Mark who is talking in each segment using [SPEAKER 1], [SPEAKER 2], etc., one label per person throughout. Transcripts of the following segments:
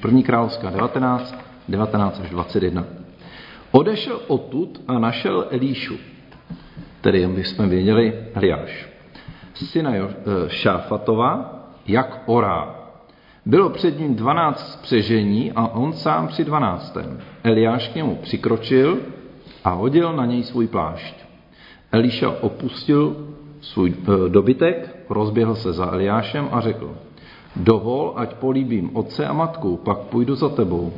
[SPEAKER 1] První královská 19, 19 až 21. Odešel odtud a našel Elíšu, tedy aby jsme věděli Eliáš, syna eh, Šáfatova, jak orá. Bylo před ním dvanáct spřežení a on sám při dvanáctém. Eliáš k němu přikročil a hodil na něj svůj plášť. Eliša opustil svůj eh, dobytek, rozběhl se za Eliášem a řekl, dovol, ať políbím otce a matku, pak půjdu za tebou.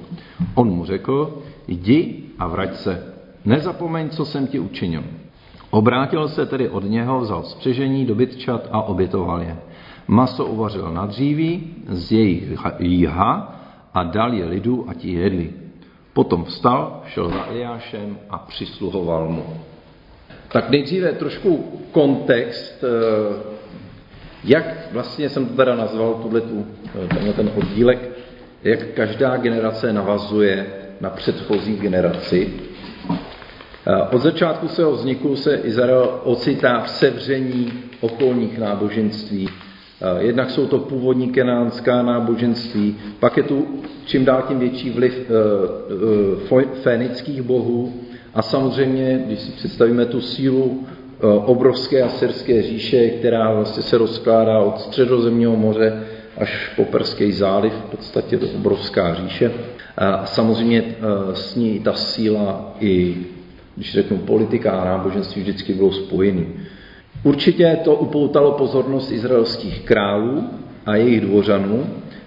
[SPEAKER 1] On mu řekl, jdi a vrať se. Nezapomeň, co jsem ti učinil. Obrátil se tedy od něho, vzal spřežení, dobytčat a obětoval je. Maso uvařil na dříví z jejich jíha a dal je lidu a ti jedli. Potom vstal, šel za Eliášem a přisluhoval mu. Tak nejdříve trošku kontext, eh, jak vlastně jsem to teda nazval, tuhletu, eh, tenhle ten oddílek, jak každá generace navazuje na předchozí generaci. Eh, od začátku svého vzniku se Izrael ocitá v sevření okolních náboženství. Jednak jsou to původní kenánská náboženství, pak je tu čím dál tím větší vliv fénických bohů, a samozřejmě, když si představíme tu sílu eh, obrovské asyrské říše, která vlastně se rozkládá od středozemního moře až po Perský záliv, v podstatě to obrovská říše. A samozřejmě eh, s ní ta síla i, když řeknu politika a náboženství, vždycky bylo spojený. Určitě to upoutalo pozornost izraelských králů a jejich dvořanů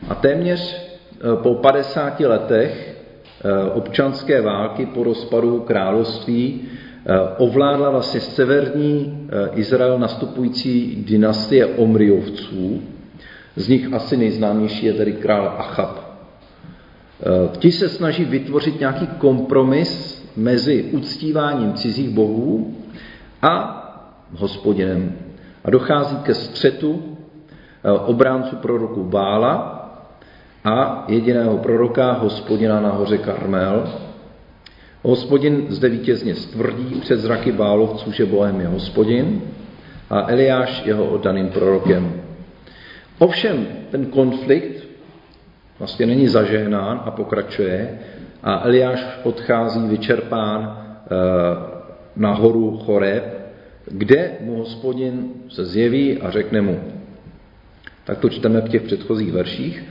[SPEAKER 1] a téměř eh, po 50 letech Eh, občanské války po rozpadu království eh, ovládla vlastně severní eh, Izrael nastupující dynastie Omriovců. Z nich asi nejznámější je tedy král Achab. Ti se snaží vytvořit nějaký kompromis mezi uctíváním cizích bohů a hospodinem. A dochází ke střetu obránců proroku Bála a jediného proroka, hospodina na hoře Karmel. Hospodin zde vítězně stvrdí před zraky bálovců, že Bohem je hospodin a Eliáš jeho oddaným prorokem. Ovšem ten konflikt vlastně není zažehnán a pokračuje a Eliáš odchází vyčerpán eh, na horu Choreb, kde mu hospodin se zjeví a řekne mu, tak to čteme v těch předchozích verších,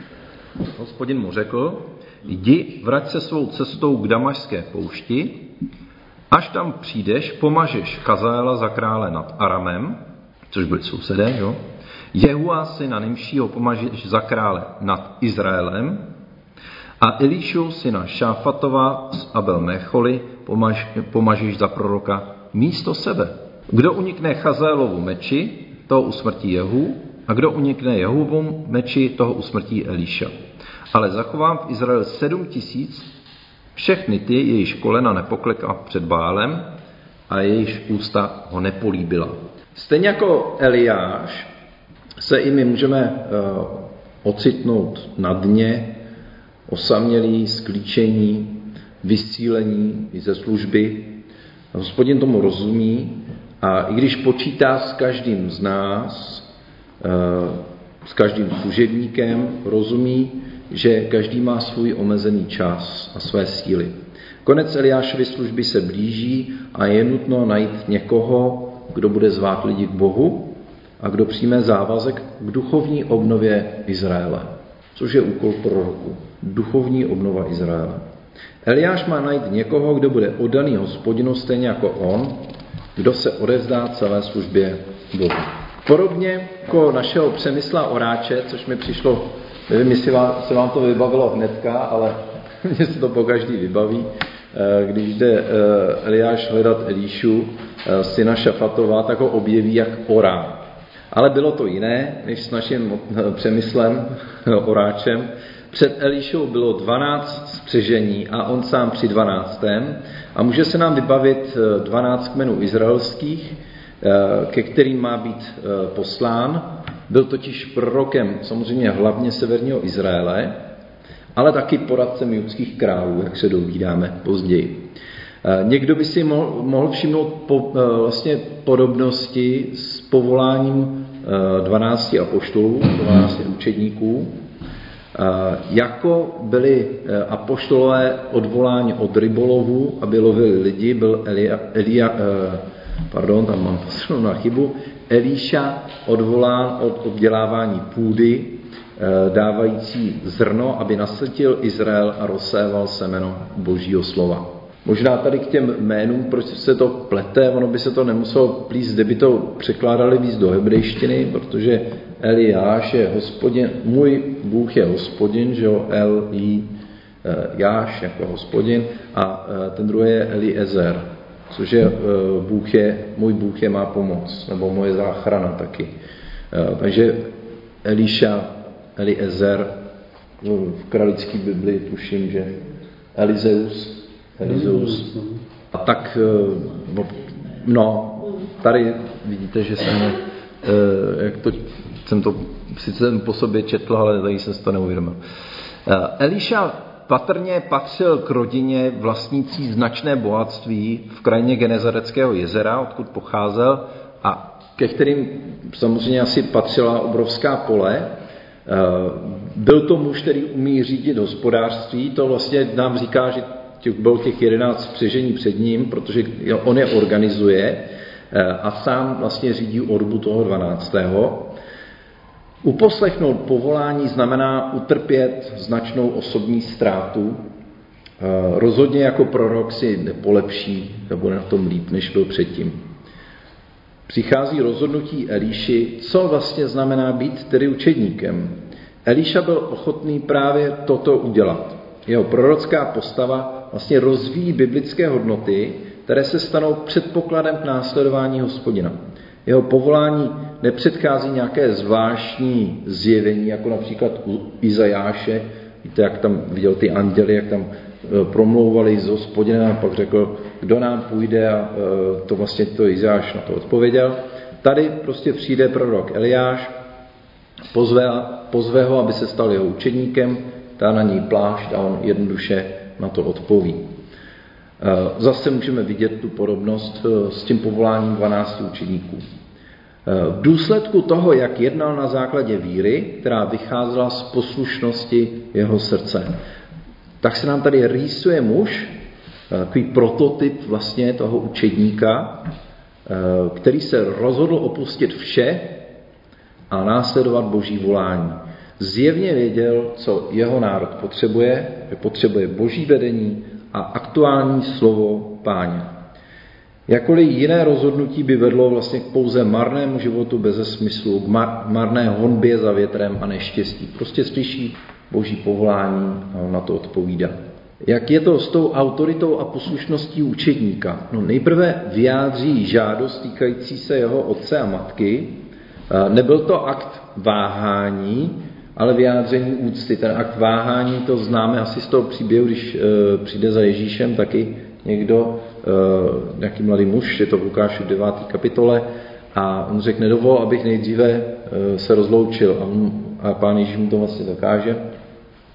[SPEAKER 1] Hospodin mu řekl, jdi, vrať se svou cestou k Damašské poušti, až tam přijdeš, pomažeš Kazaela za krále nad Aramem, což byli sousedé, jo? Jehua syna Nimšího pomažeš za krále nad Izraelem a Elíšu syna Šáfatova z Abel Mecholi pomaž, pomažeš za proroka místo sebe. Kdo unikne Chazélovu meči, to usmrtí Jehu, a kdo unikne Jehovom meči, toho usmrtí Elíša. Ale zachovám v Izraeli sedm tisíc, všechny ty, jejíž kolena nepokleká před Bálem a jejíž ústa ho nepolíbila. Stejně jako Eliáš se i my můžeme uh, ocitnout na dně, osamělí, sklíčení, vysílení i ze služby. Hospodin tomu rozumí a i když počítá s každým z nás, Eh, s každým služebníkem, rozumí, že každý má svůj omezený čas a své síly. Konec Eliášovy služby se blíží a je nutno najít někoho, kdo bude zvát lidi k Bohu a kdo přijme závazek k duchovní obnově Izraele, což je úkol proroku. Duchovní obnova Izraele. Eliáš má najít někoho, kdo bude oddaný hospodinu stejně jako on, kdo se odevzdá celé službě Bohu. Podobně jako našeho Přemysla Oráče, což mi přišlo, nevím, jestli vám, se vám to vybavilo hnedka, ale mně se to po každý vybaví, eh, když jde eh, Eliáš hledat Elíšu, eh, syna Šafatova, tak ho objeví jak orá. Ale bylo to jiné, než s naším Přemyslem Oráčem. Před Elíšou bylo 12 spřežení a on sám při 12. A může se nám vybavit 12 kmenů izraelských, ke kterým má být eh, poslán. Byl totiž prorokem samozřejmě hlavně severního Izraele, ale taky poradcem judských králů, jak se dovídáme později. Eh, někdo by si mohl, všimnout po, vlastně podobnosti s povoláním 12 apoštolů, 12 učedníků. Jako byli apoštolové odvoláni od rybolovu, aby lovili lidi, byl Elia, Elia pardon, tam mám na chybu, Elíša odvolán od obdělávání půdy, e, dávající zrno, aby nasytil Izrael a rozséval semeno božího slova. Možná tady k těm jménům, proč se to plete, ono by se to nemuselo plíst, kdyby to překládali víc do hebrejštiny, protože Eliáš je hospodin, můj Bůh je hospodin, že jo, El, eh, Jáš jako hospodin a eh, ten druhý je Eliezer, což je eh, Bůh je, můj Bůh je má pomoc, nebo moje záchrana taky. Takže Eliša, Eliezer, v kralické Bibli tuším, že Elizeus, Elizeus. A tak, no, tady vidíte, že jsem, jak to jsem to sice po sobě četl, ale tady jsem si to neuvědomil. Eh, Eliša patrně patřil k rodině vlastnící značné bohatství v krajině Genezareckého jezera, odkud pocházel, a ke kterým samozřejmě asi patřila obrovská pole. Eh, byl to muž, který umí řídit hospodářství, to vlastně nám říká, že těch, byl těch 11 přežení před ním, protože on je organizuje eh, a sám vlastně řídí orbu toho 12. Uposlechnout povolání znamená utrpět značnou osobní ztrátu. Eh, rozhodně jako prorok si nepolepší nebo na tom líp, než byl předtím. Přichází rozhodnutí Elíši, co vlastně znamená být tedy učedníkem. Elíša byl ochotný právě toto udělat. Jeho prorocká postava vlastně rozvíjí biblické hodnoty, které se stanou předpokladem k následování hospodina. Jeho povolání nepředchází nějaké zvláštní zjevení, jako například u Izajáše, víte, jak tam viděl ty anděly, jak tam e, promlouvali s hospodinem a pak řekl, kdo nám půjde a e, to vlastně to Izajáš na to odpověděl. Tady prostě přijde prorok Eliáš, pozve, pozve ho, aby se stal jeho učeníkem, dá na něj plášť a on jednoduše na to odpoví. E, zase můžeme vidět tu podobnost s tím povoláním 12 učeníků. V důsledku toho, jak jednal na základě víry, která vycházela z poslušnosti jeho srdce, tak se nám tady rýsuje muž, takový prototyp vlastně toho učedníka, který se rozhodl opustit vše a následovat boží volání. Zjevně věděl, co jeho národ potřebuje, že potřebuje boží vedení a aktuální slovo páně. Jakoliv jiné rozhodnutí by vedlo vlastně k pouze marnému životu bez smyslu, k marné honbě za větrem a neštěstí. Prostě slyší boží povolání a on na to odpovídá. Jak je to s tou autoritou a poslušností učedníka? No nejprve vyjádří žádost týkající se jeho otce a matky. Nebyl to akt váhání, ale vyjádření úcty. Ten akt váhání to známe asi z toho příběhu, když e, přijde za Ježíšem taky někdo, Eh, nějaký mladý muž, je to v Lukáši 9. kapitole, a on řekne, nedovol, abych nejdříve eh, se rozloučil. A, on, a pán Ježíš mu to vlastně zakáže,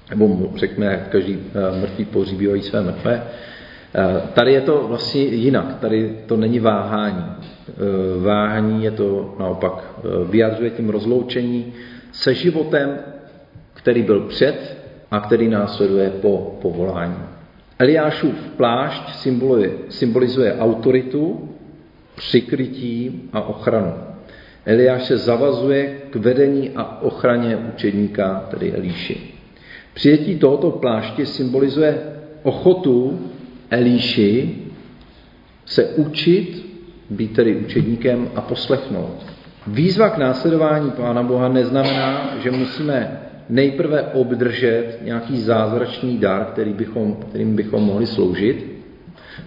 [SPEAKER 1] nebo mu řekne, jak každý eh, mrtvý pohřbívají své mrtvé. Tady je to vlastně jinak, tady to není váhání. Váhání je to naopak, vyjadřuje tím rozloučení se životem, který byl před a který následuje po povolání. Eliášův plášť symbolizuje, autoritu, přikrytí a ochranu. Eliáš se zavazuje k vedení a ochraně učedníka, tedy Elíši. Přijetí tohoto pláště symbolizuje ochotu Elíši se učit, být tedy učedníkem a poslechnout. Výzva k následování Pána Boha neznamená, že musíme nejprve obdržet nějaký zázračný dar, který bychom, kterým bychom mohli sloužit.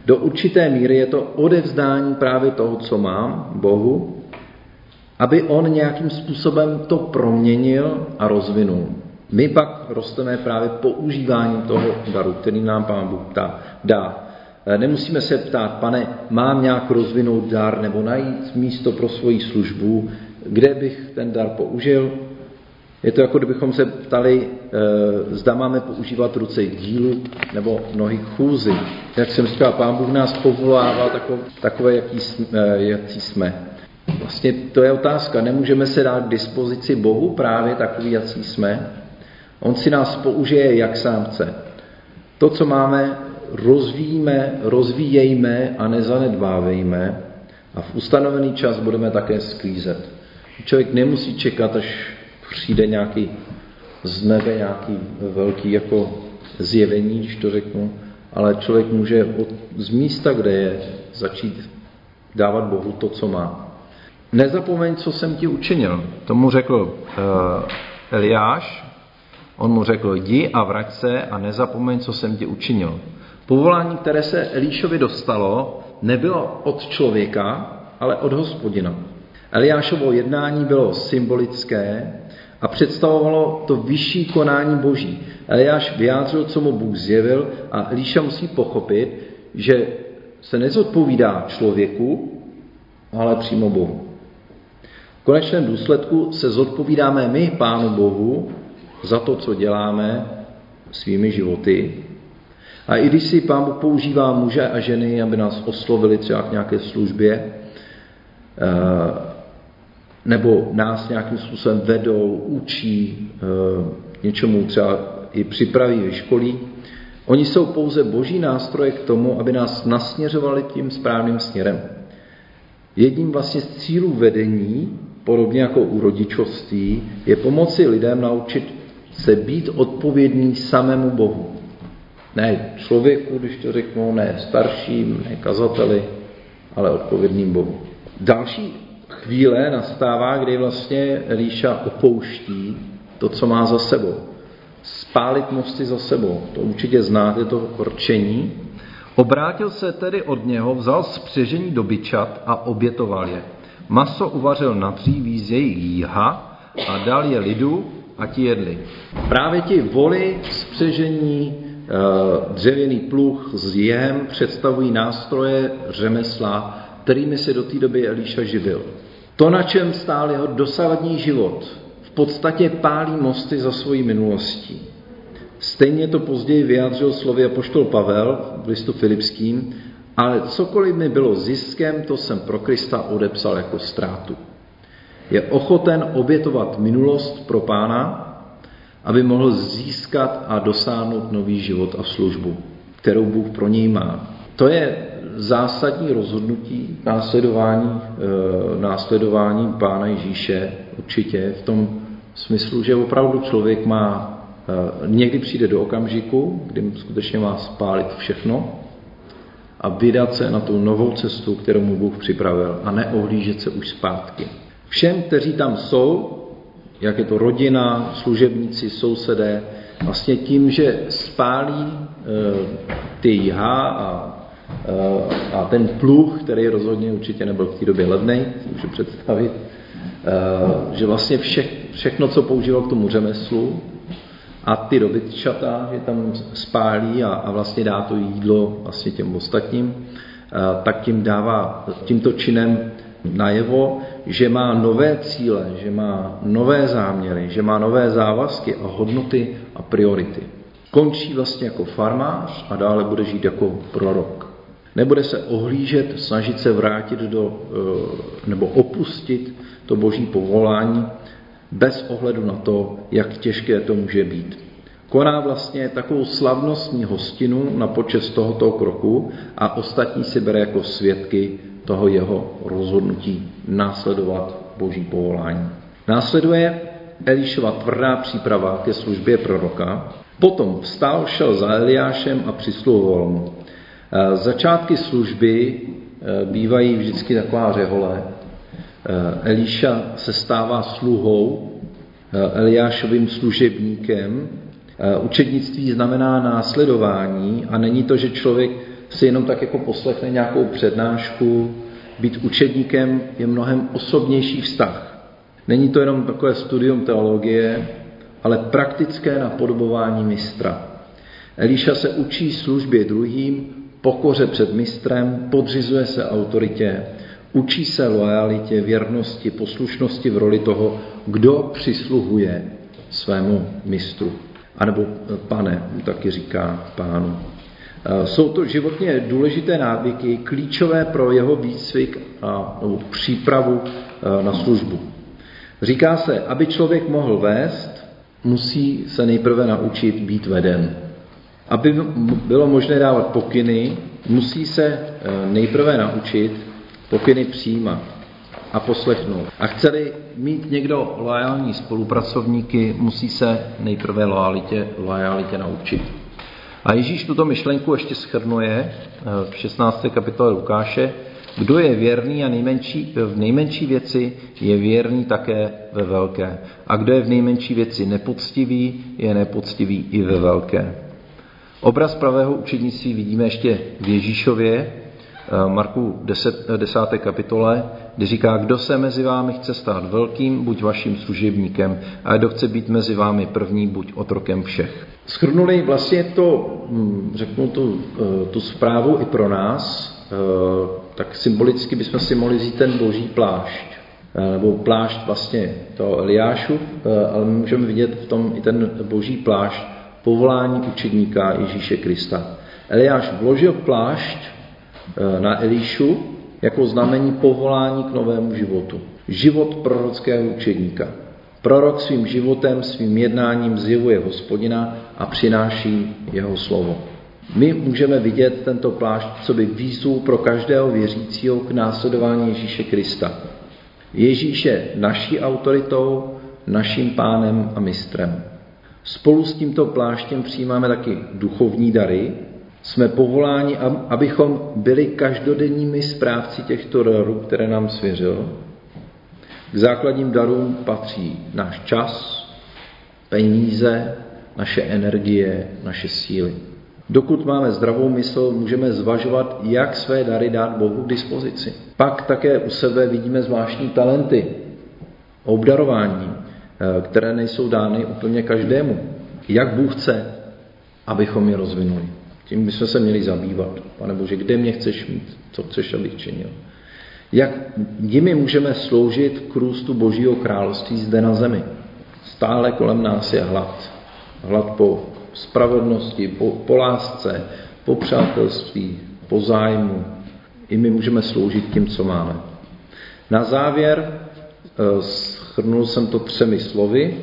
[SPEAKER 1] Do určité míry je to odevzdání právě toho, co mám, Bohu, aby on nějakým způsobem to proměnil a rozvinul. My pak rosteme právě používáním toho daru, který nám Pán Bůh dá. Nemusíme se ptát, pane, mám nějak rozvinout dar nebo najít místo pro svoji službu, kde bych ten dar použil. Je to jako kdybychom se ptali, e, zda máme používat ruce k dílu nebo nohy k chůzi. Jak jsem říkal, Pán Bůh nás povolává takové, takové jaký, jsme, jaký jsme. Vlastně to je otázka. Nemůžeme se dát k dispozici Bohu právě takový, jaký jsme. On si nás použije, jak sám chce. To, co máme, rozvíjíme, rozvíjejme a nezanedbávejme a v ustanovený čas budeme také sklízet. Člověk nemusí čekat, až přijde nějaký z nebe nějaký velký jako zjevení, když to řeknu, ale člověk může od, z místa, kde je, začít dávat Bohu to, co má. Nezapomeň, co jsem ti učinil. Tomu řekl uh, Eliáš, on mu řekl, jdi a vrať se a nezapomeň, co jsem ti učinil. Povolání, které se Elíšovi dostalo, nebylo od člověka, ale od hospodina. Eliášovo jednání bylo symbolické a představovalo to vyšší konání boží. Eliáš vyjádřil, co mu Bůh zjevil a Elíša musí pochopit, že se nezodpovídá člověku, ale přímo Bohu. V konečném důsledku se zodpovídáme my, Pánu Bohu, za to, co děláme svými životy. A i když si Pán Bůh používá muže a ženy, aby nás oslovili třeba k nějaké službě, eh, nebo nás nějakým způsobem vedou, učí, eh, něčemu třeba i připraví, vyškolí, oni jsou pouze boží nástroje k tomu, aby nás nasměřovali tím správným směrem. Jedním vlastně z cílů vedení, podobně jako u rodičovství, je pomoci lidem naučit se být odpovědný samému Bohu. Ne člověku, když to řeknu, ne starším, ne kazateli, ale odpovědným Bohu. Další chvíle nastává, kdy vlastně Elíša opouští to, co má za sebou. Spálit mosty za sebou. To určitě znáte, to rčení. Obrátil se tedy od něho, vzal spřežení dobyčat a obětoval je. Maso uvařil na dříví z jejich jíha a dal je lidu a ti jedli. Právě ti voli, spřežení, eh, dřevěný pluh s jem představují nástroje řemesla, kterými se do té doby Elíša živil. To, na čem stál jeho dosavadní život, v podstatě pálí mosty za svojí minulostí. Stejně to později vyjádřil slově poštol Pavel v listu Filipským, ale cokoliv mi bylo ziskem, to jsem pro Krista odepsal jako ztrátu. Je ochoten obětovat minulost pro pána, aby mohl získat a dosáhnout nový život a službu, kterou Bůh pro něj má. To je zásadní rozhodnutí následování, eh, následování Pána Ježíše určitě v tom smyslu, že opravdu člověk má, eh, někdy přijde do okamžiku, kdy skutečně má spálit všechno a vydat se na tu novou cestu, kterou mu Bůh připravil a neohlížet se už zpátky. Všem, kteří tam jsou, jak je to rodina, služebníci, sousedé, vlastně tím, že spálí e, ty jihá a Eh, a ten pluh, který rozhodně určitě nebyl v té době levný, si můžu představit, eh, že vlastně vše, všechno, co používal k tomu řemeslu, a ty dobytčata, že tam spálí a, a vlastně dá to jídlo vlastně těm ostatním, eh, tak tím dává tímto činem najevo, že má nové cíle, že má nové záměry, že má nové závazky a hodnoty a priority. Končí vlastně jako farmář a dále bude žít jako prorok. Nebude se ohlížet, snažit se vrátit do, eh, nebo opustit to boží povolání bez ohledu na to, jak těžké to může být. Koná vlastně takovou slavnostní hostinu na počest tohoto kroku a ostatní si bere jako svědky toho jeho rozhodnutí následovat boží povolání. Následuje Elišova tvrdá příprava ke službě proroka, potom vstal, šel za Eliášem a přisluhoval mu. Eh, začátky služby eh, bývají vždycky taková řehole. Eh, Elíša se stává sluhou, Eliášovým služebníkem. Učednictví znamená následování a není to, že člověk si jenom tak jako poslechne nějakou přednášku. Být učedníkem je mnohem osobnější vztah. Není to jenom takové studium teologie, ale praktické napodobování mistra. Elíša se učí službě druhým, pokoře před mistrem, podřizuje se autoritě, učí se lojalitě, věrnosti, poslušnosti v roli toho, kdo přisluhuje svému mistru. A nebo eh, pane, taky říká pánu. Eh, jsou to životně důležité návyky, klíčové pro jeho výcvik a nebo přípravu eh, na službu. Říká se, aby člověk mohl vést, musí se nejprve naučit být veden. Aby bylo možné dávat pokyny, musí se eh, nejprve naučit pokyny přijímat a poslechnout. A chceli mít někdo loajální spolupracovníky, musí se nejprve loajalitě, loajalitě naučit. A Ježíš tuto myšlenku ještě schrnuje eh, v 16. kapitole Lukáše. Kdo je věrný a nejmenší, v nejmenší věci, je věrný také ve velké. A kdo je v nejmenší věci nepoctivý, je nepoctivý i ve velké. Obraz pravého učednictví vidíme ještě v Ježíšově, Eh, Marku 10, 10. kapitole, kdy říká, kdo se mezi vámi chce stát velkým, buď vaším služebníkem, a kdo chce být mezi vámi první, buď otrokem všech. Schrnuli vlastně to, hm, řeknu tu, eh, tu zprávu i pro nás, eh, tak symbolicky bychom si mohli vzít ten boží plášť, nebo plášť vlastně to Eliášu, ale můžeme vidět v tom i ten boží plášť povolání učedníka Ježíše Krista. Eliáš vložil plášť Eh, na Elíšu jako znamení povolání k novému životu. Život prorockého učedníka. Prorok svým životem, svým jednáním zjevuje hospodina a přináší jeho slovo. My můžeme vidět tento plášť, co by výzvu pro každého věřícího k následování Ježíše Krista. Ježíš je naší autoritou, naším pánem a mistrem. Spolu s tímto pláštěm přijímáme taky duchovní dary, jsme povoláni, abychom byli každodenními správci těchto darů, které nám svěřil. K základním darům patří náš čas, peníze, naše energie, naše síly. Dokud máme zdravou mysl, můžeme zvažovat, jak své dary dát Bohu k dispozici. Pak také u sebe vidíme zvláštní talenty, obdarování, které nejsou dány úplně každému. Jak Bůh chce, abychom je rozvinuli. Tím bychom se měli zabývat. Pane Bože, kde mě chceš mít? Co chceš, abych činil? Jak jimi můžeme sloužit k růstu Božího království zde na zemi? Stále kolem nás je hlad. Hlad po spravedlnosti, po, po lásce, po přátelství, po zájmu. I my můžeme sloužit tím, co máme. Na závěr schrnul jsem to třemi slovy.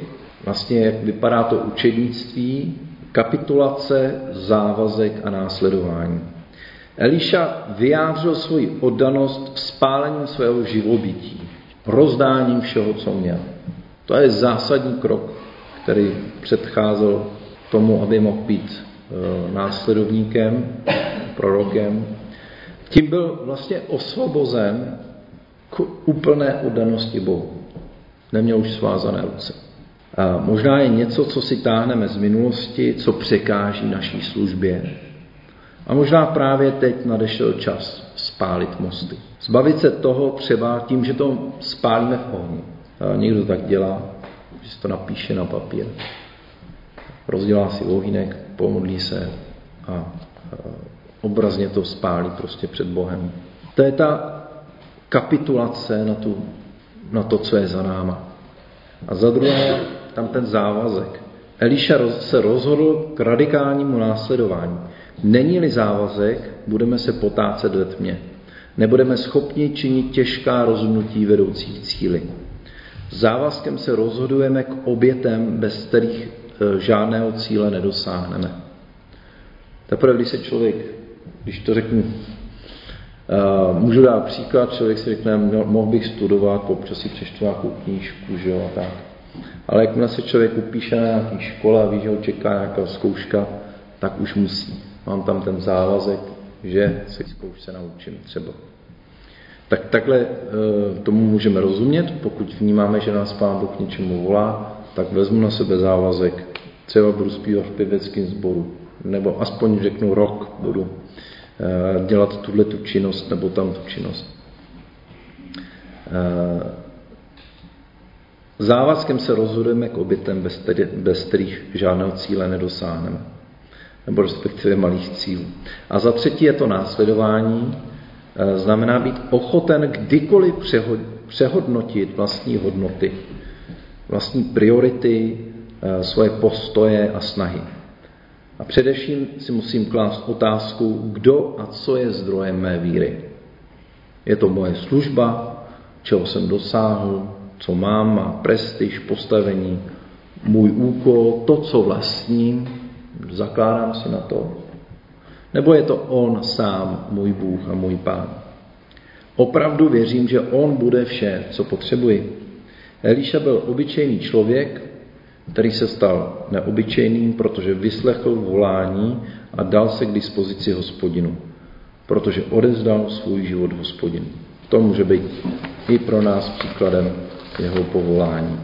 [SPEAKER 1] Vlastně, jak vypadá to učednictví, kapitulace, závazek a následování. Eliša vyjádřil svoji oddanost spálením svého živobytí, rozdáním všeho, co měl. To je zásadní krok, který předcházel tomu, aby mohl být e, následovníkem, prorokem. Tím byl vlastně osvobozen k úplné oddanosti Bohu. Neměl už svázané ruce. A možná je něco, co si táhneme z minulosti, co překáží naší službě. A možná právě teď nadešel čas spálit mosty. Zbavit se toho třeba tím, že to spálíme v ohni. A někdo tak dělá, že si to napíše na papír. Rozdělá si ohýnek, pomodlí se a obrazně to spálí prostě před Bohem. To je ta kapitulace na, tu, na to, co je za náma. A za druhé, tam ten závazek. Eliša se rozhodl k radikálnímu následování. Není-li závazek, budeme se potácet ve tmě. Nebudeme schopni činit těžká rozhodnutí vedoucí cíly. Závazkem se rozhodujeme k obětem, bez kterých e, žádného cíle nedosáhneme. Teprve, když se člověk, když to řeknu, můžu dát příklad, člověk si řekne, mohl bych studovat, občas si přečtu nějakou knížku, že jo, tak. Ale jakmile se člověk upíše na nějaký škole a ví, že ho čeká nějaká zkouška, tak už musí. Mám tam ten závazek, že se zkoušce naučím třeba. Tak takhle e, tomu můžeme rozumět, pokud vnímáme, že nás Pán Bůh něčemu volá, tak vezmu na sebe závazek, třeba budu zpívat v pěveckém sboru, nebo aspoň řeknu rok budu dělat tuhle tu činnost nebo tam tu činnost. E, Závazkem se rozhodujeme k obětem, bez, tedy, bez kterých žádného cíle nedosáhneme. Nebo respektive malých cílů. A za třetí je to následování. E, znamená být ochoten kdykoliv přehodnotit vlastní hodnoty, vlastní priority, svoje postoje a snahy. A především si musím klást otázku, kdo a co je zdrojem mé víry. Je to moje služba, čeho jsem dosáhl, co mám, má prestiž, postavení, můj úkol, to, co vlastním, zakládám si na to? Nebo je to On sám, můj Bůh a můj Pán? Opravdu věřím, že On bude vše, co potřebuji. Elíša byl obyčejný člověk, který se stal neobyčejným, protože vyslechl volání a dal se k dispozici hospodinu, protože odezdal svůj život hospodinu. To může být i pro nás příkladem jeho povolání.